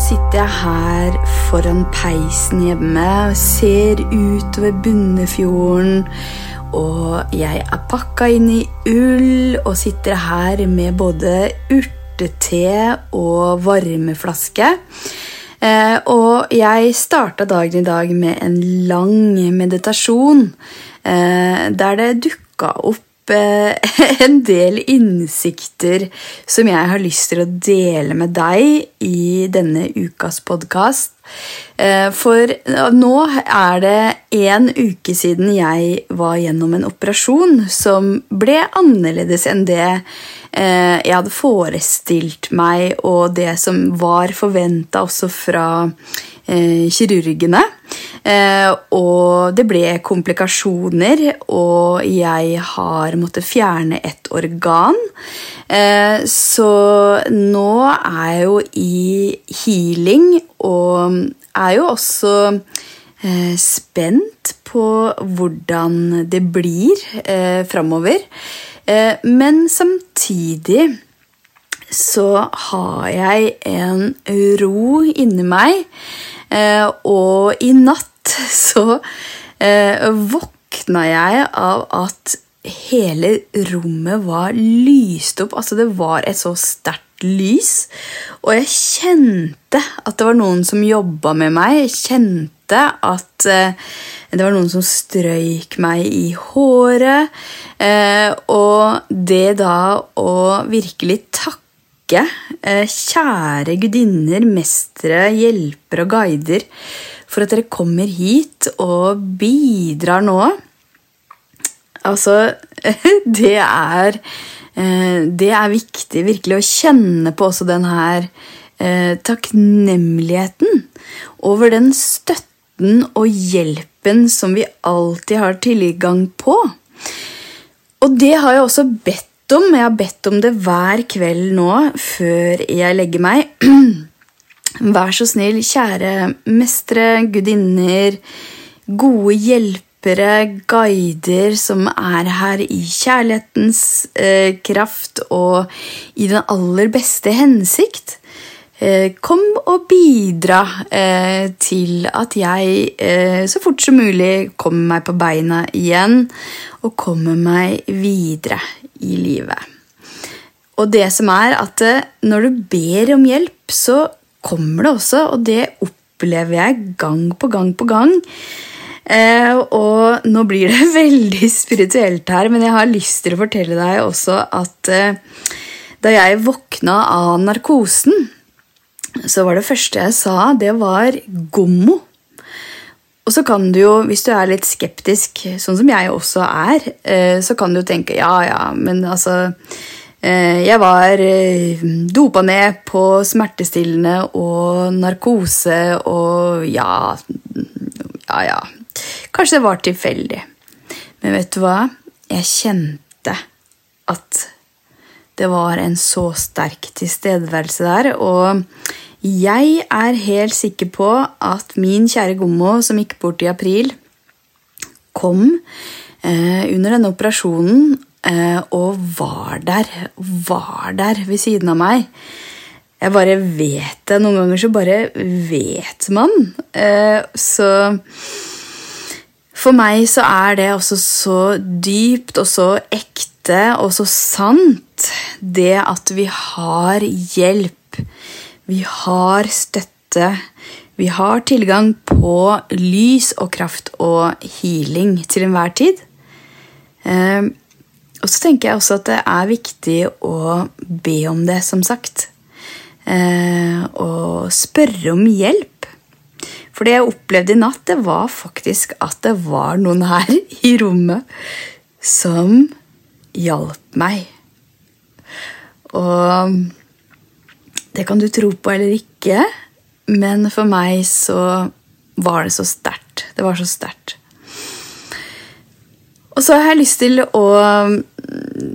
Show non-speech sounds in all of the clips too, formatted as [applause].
sitter jeg her foran peisen hjemme og ser utover Bunnefjorden. Og jeg er pakka inn i ull og sitter her med både urtete og varmeflaske. Eh, og jeg starta dagen i dag med en lang meditasjon eh, der det dukka opp eh, [laughs] en del innsikter som jeg har lyst til å dele med deg i denne ukas podkast. For nå er det en uke siden jeg var gjennom en operasjon som ble annerledes enn det Eh, jeg hadde forestilt meg, og det som var forventa også fra eh, kirurgene. Eh, og det ble komplikasjoner, og jeg har måttet fjerne et organ. Så nå er jeg jo i healing, og er jo også spent på hvordan det blir eh, framover. Eh, men samtidig så har jeg en ro inni meg, eh, og i natt så eh, våkna jeg av at hele rommet var lyst opp. Altså, det var et så sterkt lys. Og jeg kjente at det var noen som jobba med meg. Jeg kjente at det var noen som strøyk meg i håret. Eh, og det da å virkelig takke eh, kjære gudinner, mestere, hjelpere og guider for at dere kommer hit og bidrar nå Altså, [laughs] det er eh, Det er viktig virkelig å kjenne på også den her takknemligheten over den støtten og hjelpen som vi alltid har tilgang på. Og det har jeg også bedt om. Jeg har bedt om det hver kveld nå før jeg legger meg. [clears throat] Vær så snill, kjære mestere, gudinner, gode hjelpere, guider som er her i kjærlighetens eh, kraft og i den aller beste hensikt. Eh, kom og bidra eh, til at jeg eh, så fort som mulig kommer meg på beina igjen og kommer meg videre i livet. Og det som er at når du ber om hjelp, så kommer det også, og det opplever jeg gang på gang på gang. Og nå blir det [laughs] veldig spirituelt her, men jeg har lyst til å fortelle deg også at da jeg våkna av narkosen så var det første jeg sa, det var gommo. Og så kan du jo, hvis du er litt skeptisk, sånn som jeg også er, eh, så kan du tenke ja, ja, men altså eh, Jeg var eh, dopa ned på smertestillende og narkose og ja Ja, ja. Kanskje det var tilfeldig. Men vet du hva? Jeg kjente at det var en så sterk tilstedeværelse der. Og jeg er helt sikker på at min kjære Gommo, som gikk bort i april, kom eh, under denne operasjonen eh, og var der. Var der ved siden av meg. Jeg bare vet det. Noen ganger så bare vet man. Eh, så for meg så er det også så dypt og så ekte og så sant, det at vi har hjelp vi har støtte. Vi har tilgang på lys og kraft og healing til enhver tid. Eh, og så tenker jeg også at det er viktig å be om det, som sagt. Eh, og spørre om hjelp. For det jeg opplevde i natt, det var faktisk at det var noen her [laughs] i rommet som hjalp meg. Og det kan du tro på eller ikke, men for meg så var det så sterkt. Det var så sterkt. Og så har jeg lyst til å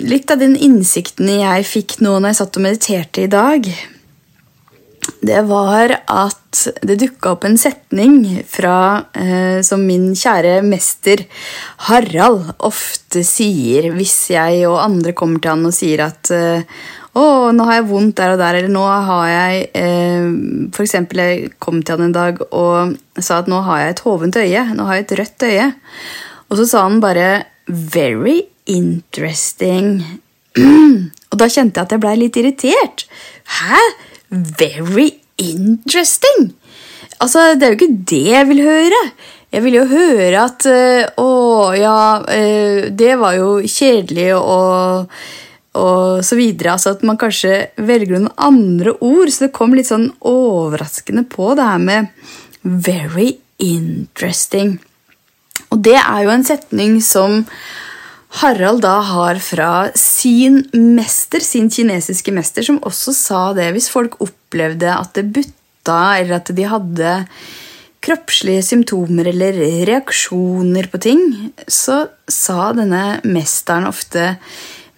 Litt av den innsikten jeg fikk nå når jeg satt og mediterte i dag, det var at det dukka opp en setning fra, eh, som min kjære mester Harald ofte sier hvis jeg og andre kommer til han og sier at eh, 'Å, nå har jeg vondt der og der', eller 'nå har jeg eh, eksempel, jeg kom til han en dag og sa at 'nå har jeg et hovent øye', 'nå har jeg et rødt øye'. Og så sa han bare 'very interesting'. [clears throat] og da kjente jeg at jeg blei litt irritert. Hæ? Very interesting? Altså, det er jo ikke det jeg vil høre. Jeg vil jo høre at øh, Å, ja, øh, det var jo kjedelig og, og så videre. Altså at man kanskje velger noen andre ord. Så det kom litt sånn overraskende på det her med 'very interesting'. Og det er jo en setning som Harald da har fra sin mester, sin kinesiske mester, som også sa det hvis folk opplevde at det butta, eller at de hadde kroppslige symptomer eller reaksjoner på ting, så sa denne mesteren ofte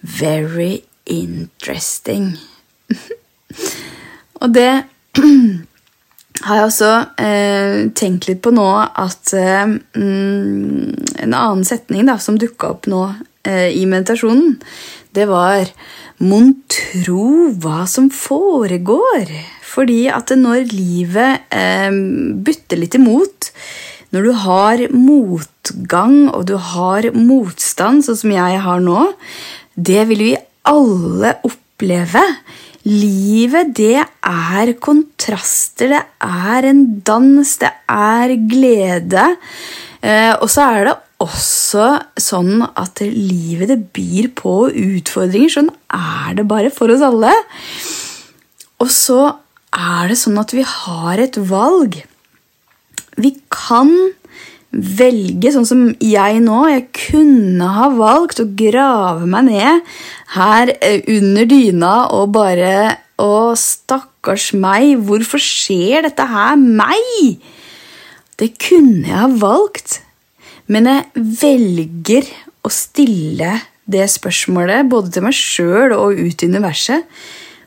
'very interesting'. [laughs] Og det har jeg også eh, tenkt litt på nå at eh, mm, En annen setning da, som dukka opp nå eh, i meditasjonen, det var Mon tro hva som foregår? Fordi at når livet eh, bytter litt imot, når du har motgang og du har motstand, sånn som jeg har nå, det vil vi alle oppleve. Livet, det er kontraster, det er en dans, det er glede. Eh, og så er det også sånn at livet det byr på utfordringer. Sånn er det bare for oss alle. Og så er det sånn at vi har et valg. Vi kan velge, sånn som jeg nå. Jeg kunne ha valgt å grave meg ned her eh, under dyna og bare Å, stakkars meg, hvorfor skjer dette her meg? Det kunne jeg ha valgt, men jeg velger å stille det spørsmålet både til meg sjøl og ut i universet.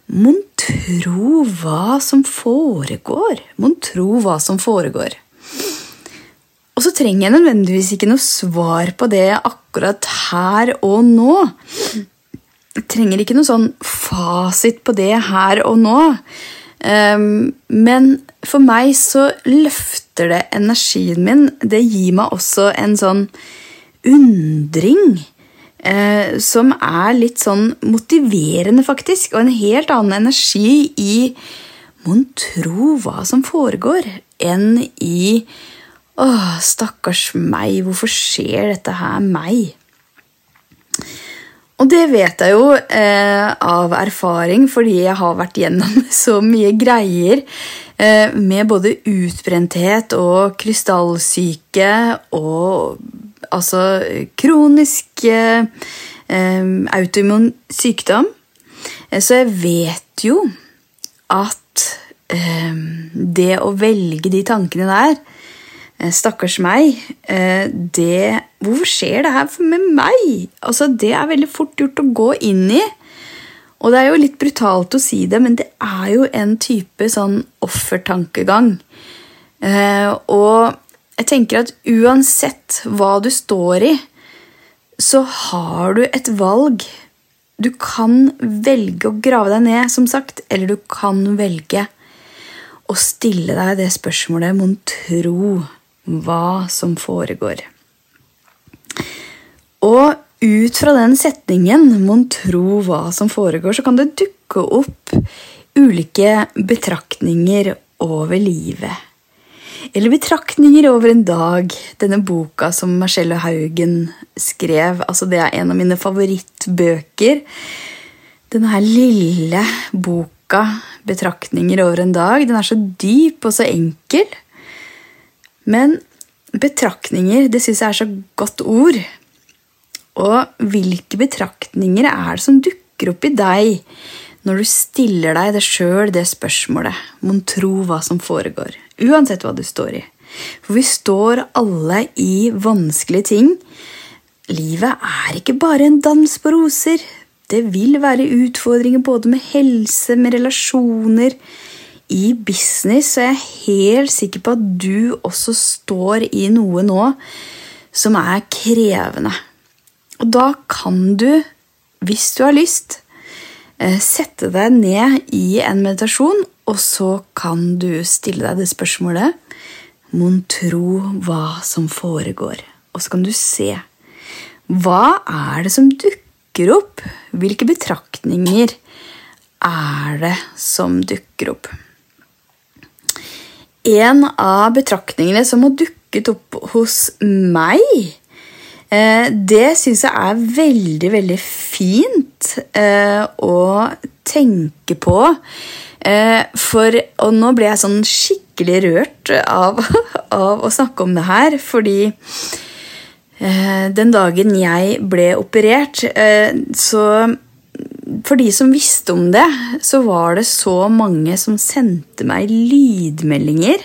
Mon tro hva som foregår? Mon tro hva som foregår? Og så trenger jeg nødvendigvis ikke noe svar på det akkurat her og nå. Jeg trenger ikke noe sånn fasit på det her og nå. Um, men for meg så løfter det energien min. Det gir meg også en sånn undring. Uh, som er litt sånn motiverende, faktisk. Og en helt annen energi i Mon tro hva som foregår, enn i Åh, stakkars meg, hvorfor skjer dette her meg? Og det vet jeg jo eh, av erfaring, fordi jeg har vært gjennom [laughs] så mye greier eh, med både utbrenthet og krystallsyke og altså kronisk eh, autoimmun sykdom. Eh, så jeg vet jo at eh, det å velge de tankene der stakkars meg. Eh, det Hvorfor skjer det her med meg? Altså, Det er veldig fort gjort å gå inn i. Og det er jo litt brutalt å si det, men det er jo en type sånn offertankegang. Eh, og jeg tenker at uansett hva du står i, så har du et valg. Du kan velge å grave deg ned, som sagt, eller du kan velge å stille deg det spørsmålet mon tro hva som foregår. Og ut fra den setningen, mon tro hva som foregår, så kan det dukke opp ulike betraktninger over livet. Eller betraktninger over en dag. Denne boka som Marcello Haugen skrev. altså Det er en av mine favorittbøker. Denne her lille boka, 'Betraktninger over en dag', den er så dyp og så enkel. Men betraktninger, det syns jeg er så godt ord. Og hvilke betraktninger er det som dukker opp i deg når du stiller deg det sjøl det spørsmålet, mon tro hva som foregår, uansett hva du står i. For vi står alle i vanskelige ting. Livet er ikke bare en dans på roser. Det vil være utfordringer både med helse, med relasjoner, i business, så er jeg helt sikker på at du også står i noe nå som er krevende. Og da kan du, hvis du har lyst, eh, sette deg ned i en meditasjon, og så kan du stille deg det spørsmålet Mon tro hva som foregår. Og så kan du se. Hva er det som dukker opp? Hvilke betraktninger er det som dukker opp? En av betraktningene som har dukket opp hos meg, eh, det syns jeg er veldig, veldig fint eh, å tenke på. Eh, for Og nå ble jeg sånn skikkelig rørt av, [laughs] av å snakke om det her, fordi den dagen jeg ble operert, så for de som visste om det, så var det så mange som sendte meg lydmeldinger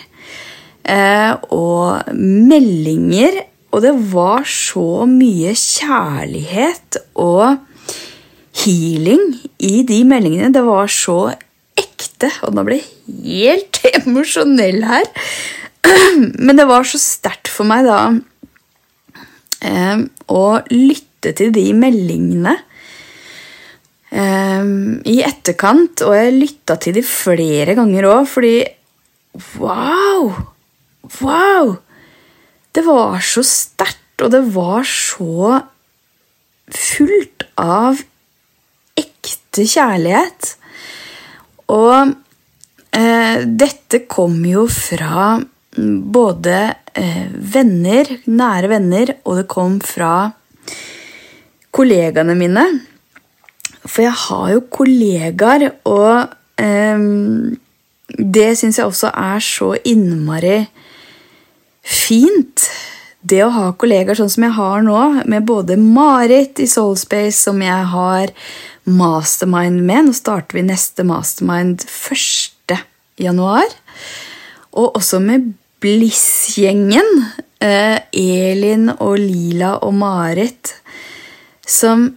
eh, og meldinger. Og det var så mye kjærlighet og healing i de meldingene. Det var så ekte. Og nå ble jeg helt [laughs] emosjonell her. Men det var så sterkt for meg da eh, å lytte til de meldingene um, i etterkant, og jeg lytta til de flere ganger òg, fordi Wow! Wow! Det var så sterkt, og det var så fullt av ekte kjærlighet. Og eh, dette kom jo fra både eh, venner, nære venner, og det kom fra kollegaene mine. For jeg har jo kollegaer, og um, det syns jeg også er så innmari fint. Det å ha kollegaer sånn som jeg har nå, med både Marit i Soulspace, som jeg har mastermind med Nå starter vi neste mastermind 1. januar. Og også med Bliss-gjengen. Eh, Elin og Lila og Marit. Som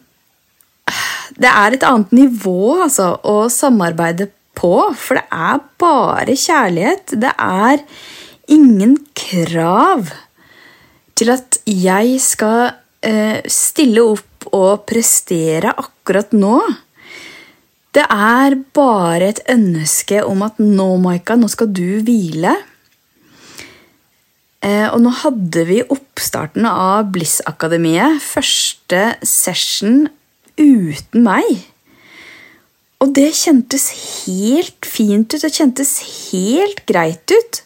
det er et annet nivå altså, å samarbeide på, for det er bare kjærlighet. Det er ingen krav til at jeg skal eh, stille opp og prestere akkurat nå. Det er bare et ønske om at nå, Maika, nå skal du hvile. Eh, og nå hadde vi oppstarten av Bliss-akademiet. Første session uten meg. Og det kjentes helt fint ut. Det kjentes helt greit ut.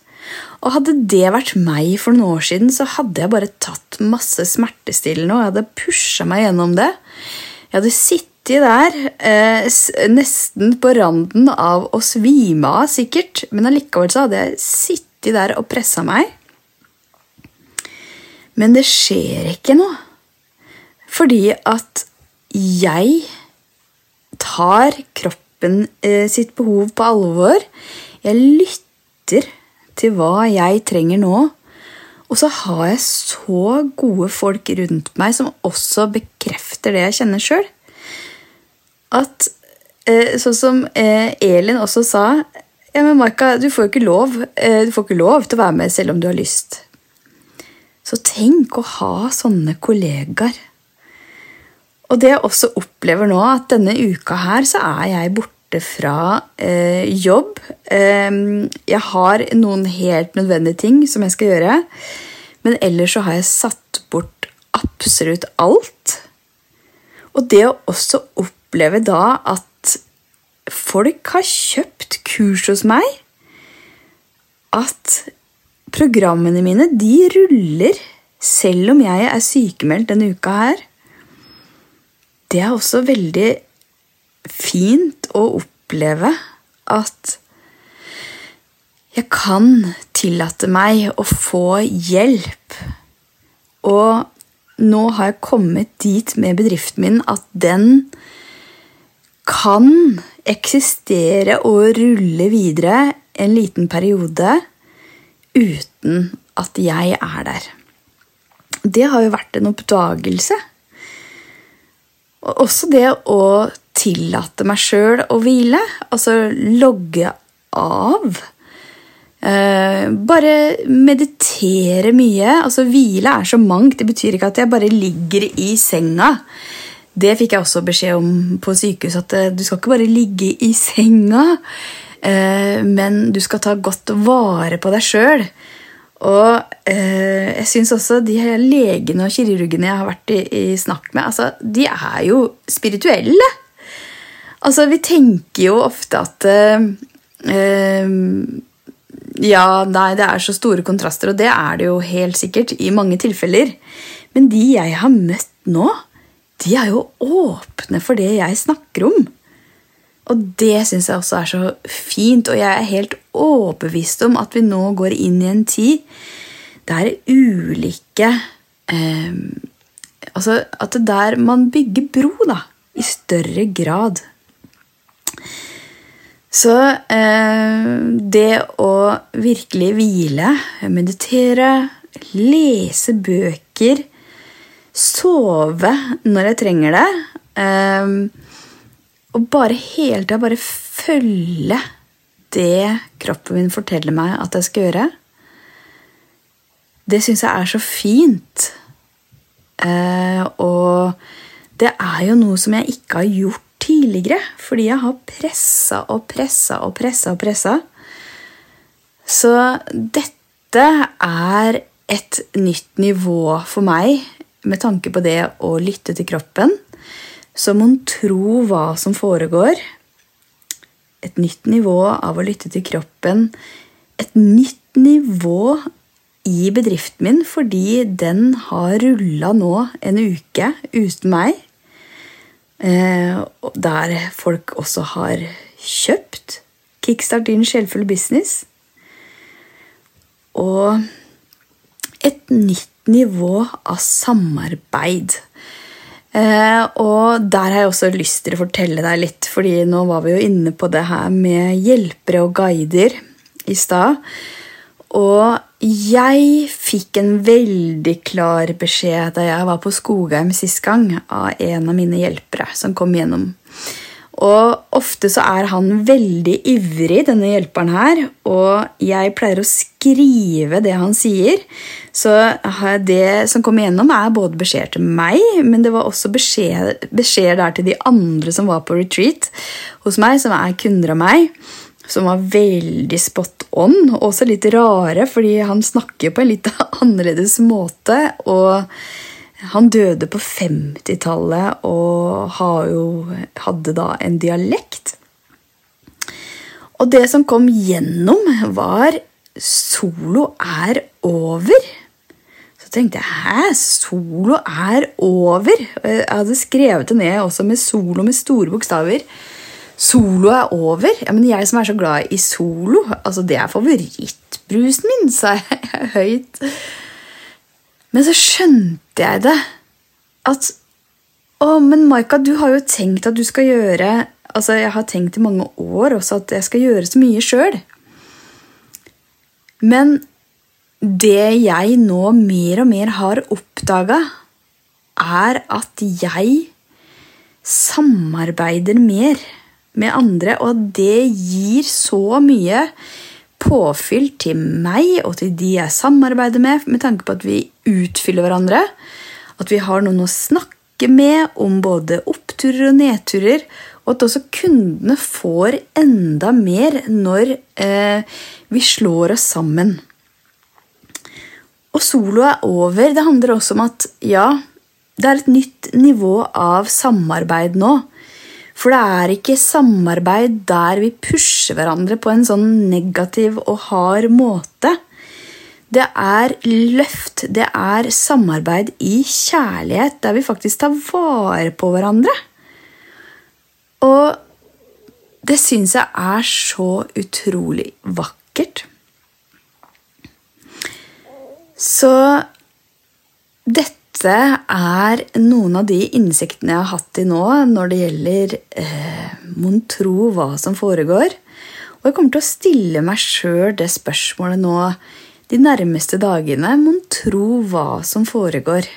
Og hadde det vært meg for noen år siden, så hadde jeg bare tatt masse smertestillende og jeg hadde pusha meg gjennom det. Jeg hadde sittet der, eh, nesten på randen av å svime av, sikkert, men allikevel så hadde jeg sittet der og pressa meg. Men det skjer ikke noe. Fordi at jeg tar kroppen eh, sitt behov på alvor. Jeg lytter til hva jeg trenger nå. Og så har jeg så gode folk rundt meg som også bekrefter det jeg kjenner sjøl. At eh, sånn som eh, Elin også sa ja, men Marka, du får jo ikke lov du får ikke lov til å være med selv om du har lyst. Så tenk å ha sånne kollegaer og det jeg også opplever nå, at denne uka her så er jeg borte fra eh, jobb. Eh, jeg har noen helt nødvendige ting som jeg skal gjøre, men ellers så har jeg satt bort absolutt alt. Og det å også oppleve da at folk har kjøpt kurs hos meg, at programmene mine de ruller selv om jeg er sykemeldt denne uka her det er også veldig fint å oppleve at jeg kan tillate meg å få hjelp. Og nå har jeg kommet dit med bedriften min at den kan eksistere og rulle videre en liten periode uten at jeg er der. Det har jo vært en oppdagelse. Og også det å tillate meg sjøl å hvile. Altså logge av. Eh, bare meditere mye. Altså Hvile er så mangt. Det betyr ikke at jeg bare ligger i senga. Det fikk jeg også beskjed om på sykehus, at eh, du skal ikke bare ligge i senga, eh, men du skal ta godt vare på deg sjøl. Og eh, jeg syns også de her legene og kirurgene jeg har vært i, i snakk med, altså, de er jo spirituelle. Altså, vi tenker jo ofte at eh, eh, Ja, nei, det er så store kontraster, og det er det jo helt sikkert i mange tilfeller. Men de jeg har møtt nå, de er jo åpne for det jeg snakker om. Og det syns jeg også er så fint, og jeg er helt overbevist om at vi nå går inn i en tid der ulike eh, Altså at det der man bygger bro, da, i større grad. Så eh, det å virkelig hvile, meditere, lese bøker, sove når jeg trenger det eh, og bare hele tida bare følge det kroppen min forteller meg at jeg skal gjøre. Det syns jeg er så fint. Eh, og det er jo noe som jeg ikke har gjort tidligere, fordi jeg har pressa og pressa og pressa og pressa. Så dette er et nytt nivå for meg med tanke på det å lytte til kroppen. Så mon tro hva som foregår. Et nytt nivå av å lytte til kroppen. Et nytt nivå i bedriften min fordi den har rulla nå en uke uten meg. Eh, der folk også har kjøpt Kickstart din sjelfulle business. Og et nytt nivå av samarbeid. Eh, og der har jeg også lyst til å fortelle deg litt, fordi nå var vi jo inne på det her med hjelpere og guider i stad. Og jeg fikk en veldig klar beskjed da jeg var på Skogheim sist gang, av en av mine hjelpere som kom gjennom. Og ofte så er han veldig ivrig, denne hjelperen her, og jeg pleier å skrive det han sier. Så det som kom igjennom, er både beskjeder til meg, men det var også beskjeder beskjed til de andre som var på retreat hos meg, som er kunder av meg. Som var veldig spot on, og også litt rare, fordi han snakker på en litt [laughs] annerledes måte. og han døde på 50-tallet og jo, hadde da en dialekt. Og det som kom gjennom, var 'solo er over'. Så tenkte jeg 'hæ? Solo er over'? Jeg hadde skrevet det ned også med solo med store bokstaver. Solo er over? Ja, men jeg som er så glad i solo, altså det er favorittbrusen min, sa jeg [laughs] høyt. Men så skjønte jeg det. At Å, men Maika, du har jo tenkt at du skal gjøre Altså, jeg har tenkt i mange år også at jeg skal gjøre så mye sjøl. Men det jeg nå mer og mer har oppdaga, er at jeg samarbeider mer med andre, og det gir så mye påfyll til meg og til de jeg samarbeider med, med tanke på at vi utfyller hverandre. At vi har noen å snakke med om både oppturer og nedturer. Og at også kundene får enda mer når eh, vi slår oss sammen. Og solo er over. Det handler også om at ja, det er et nytt nivå av samarbeid nå. For det er ikke samarbeid der vi pusher hverandre på en sånn negativ og hard måte. Det er løft, det er samarbeid i kjærlighet, der vi faktisk tar vare på hverandre. Og det syns jeg er så utrolig vakkert. Så dette dette er noen av de innsiktene jeg har hatt i nå når det gjelder eh, mon tro hva som foregår. Og jeg kommer til å stille meg sjøl det spørsmålet nå de nærmeste dagene. Mon tro hva som foregår.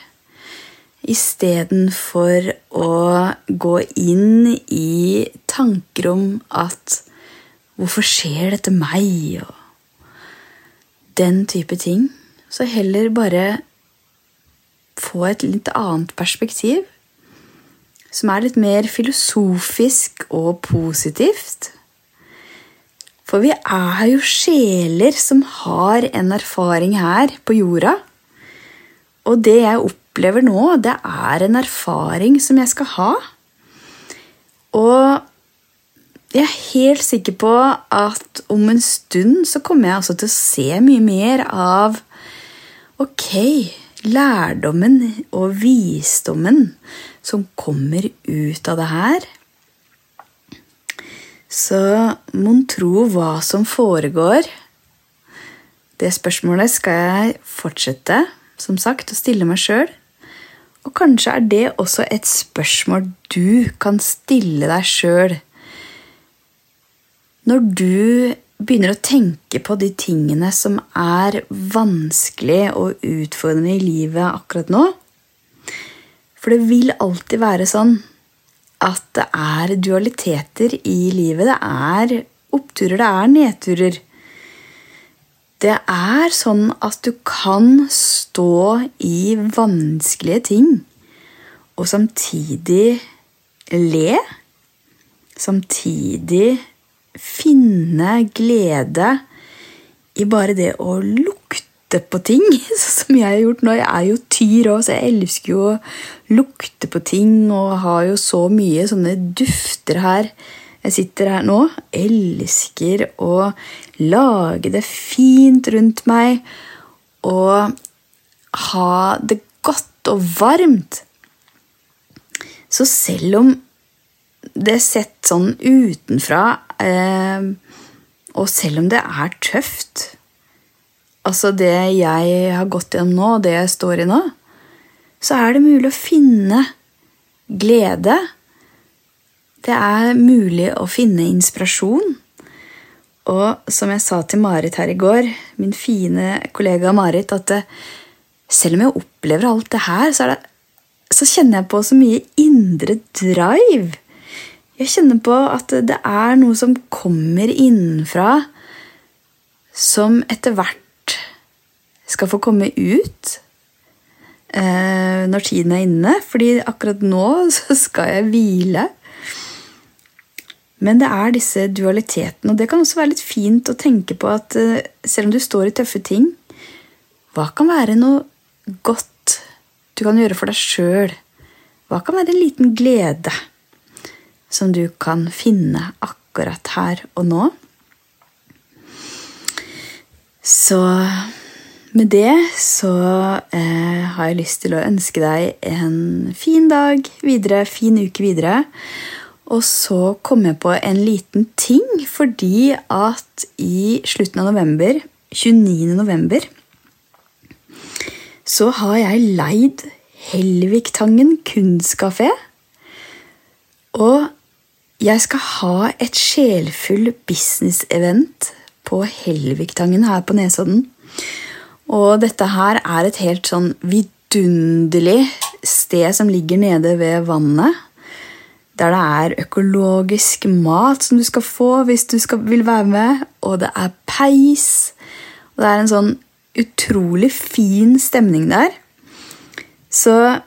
Istedenfor å gå inn i tanker om at Hvorfor skjer dette meg? Og den type ting. Så heller bare få et litt annet perspektiv, som er litt mer filosofisk og positivt. For vi er jo sjeler som har en erfaring her på jorda. Og det jeg opplever nå, det er en erfaring som jeg skal ha. Og jeg er helt sikker på at om en stund så kommer jeg til å se mye mer av Ok, lærdommen og visdommen som kommer ut av det her. Så mon tro hva som foregår? Det spørsmålet skal jeg fortsette som sagt, å stille meg sjøl. Og kanskje er det også et spørsmål du kan stille deg sjøl når du begynner å tenke på de tingene som er vanskelig og utfordrende i livet akkurat nå. For det vil alltid være sånn at det er dualiteter i livet. Det er oppturer, det er nedturer. Det er sånn at du kan stå i vanskelige ting og samtidig le. Samtidig finne glede i bare det å lukte på ting, [laughs] sånn som jeg har gjort nå. Jeg er jo tyr òg, så jeg elsker jo å lukte på ting og har jo så mye sånne dufter her. Jeg sitter her nå, elsker å lage det fint rundt meg og ha det godt og varmt. Så selv om det er sett sånn utenfra Eh, og selv om det er tøft Altså, det jeg har gått gjennom nå, og det jeg står i nå, så er det mulig å finne glede. Det er mulig å finne inspirasjon. Og som jeg sa til Marit her i går, min fine kollega Marit, at det, selv om jeg opplever alt det her, så, det, så kjenner jeg på så mye indre drive. Jeg kjenner på at det er noe som kommer innenfra, som etter hvert skal få komme ut eh, når tiden er inne. Fordi akkurat nå [laughs] skal jeg hvile. Men det er disse dualitetene, og det kan også være litt fint å tenke på at eh, selv om du står i tøffe ting, hva kan være noe godt du kan gjøre for deg sjøl? Hva kan være en liten glede? Som du kan finne akkurat her og nå. Så med det så eh, har jeg lyst til å ønske deg en fin dag videre, fin uke videre. Og så kom jeg på en liten ting, fordi at i slutten av november, 29. november, så har jeg leid Helviktangen kunstkafé. Og jeg skal ha et sjelfull business-event på Helvigtangen her på Nesodden. Og dette her er et helt sånn vidunderlig sted som ligger nede ved vannet. Der det er økologisk mat som du skal få hvis du skal, vil være med. Og det er peis. Og det er en sånn utrolig fin stemning der. Så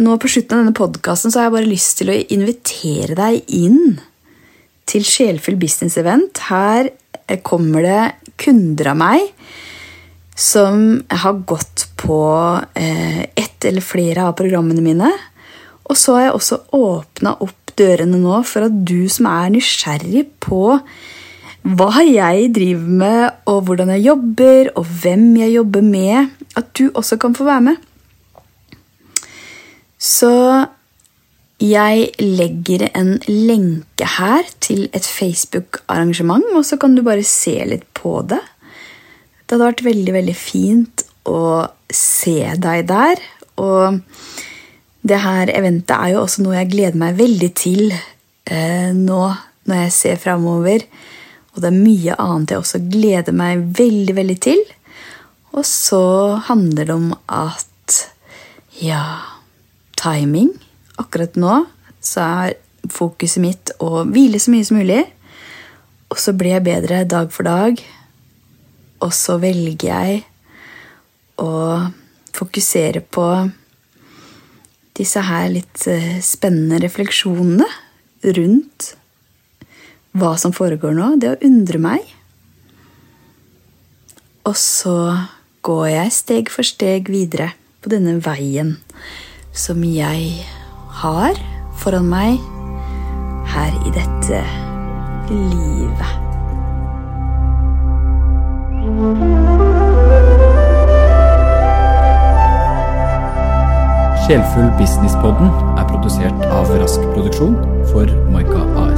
nå på slutten av denne podkasten har jeg bare lyst til å invitere deg inn til Sjelfull business event. Her kommer det kunder av meg som har gått på eh, ett eller flere av programmene mine. Og så har jeg også åpna opp dørene nå for at du som er nysgjerrig på hva jeg driver med, og hvordan jeg jobber, og hvem jeg jobber med, at du også kan få være med. Så jeg legger en lenke her til et Facebook-arrangement, og så kan du bare se litt på det. Det hadde vært veldig, veldig fint å se deg der. Og det her eventet er jo også noe jeg gleder meg veldig til eh, nå når jeg ser framover. Og det er mye annet jeg også gleder meg veldig, veldig til. Og så handler det om at ja timing. Akkurat nå så er fokuset mitt å hvile så mye som mulig. Og så blir jeg bedre dag for dag. Og så velger jeg å fokusere på disse her litt eh, spennende refleksjonene rundt hva som foregår nå, det å undre meg. Og så går jeg steg for steg videre på denne veien som jeg har foran meg her i dette livet. Sjelfull Businesspodden er produsert av Rask Produksjon for Maika AS.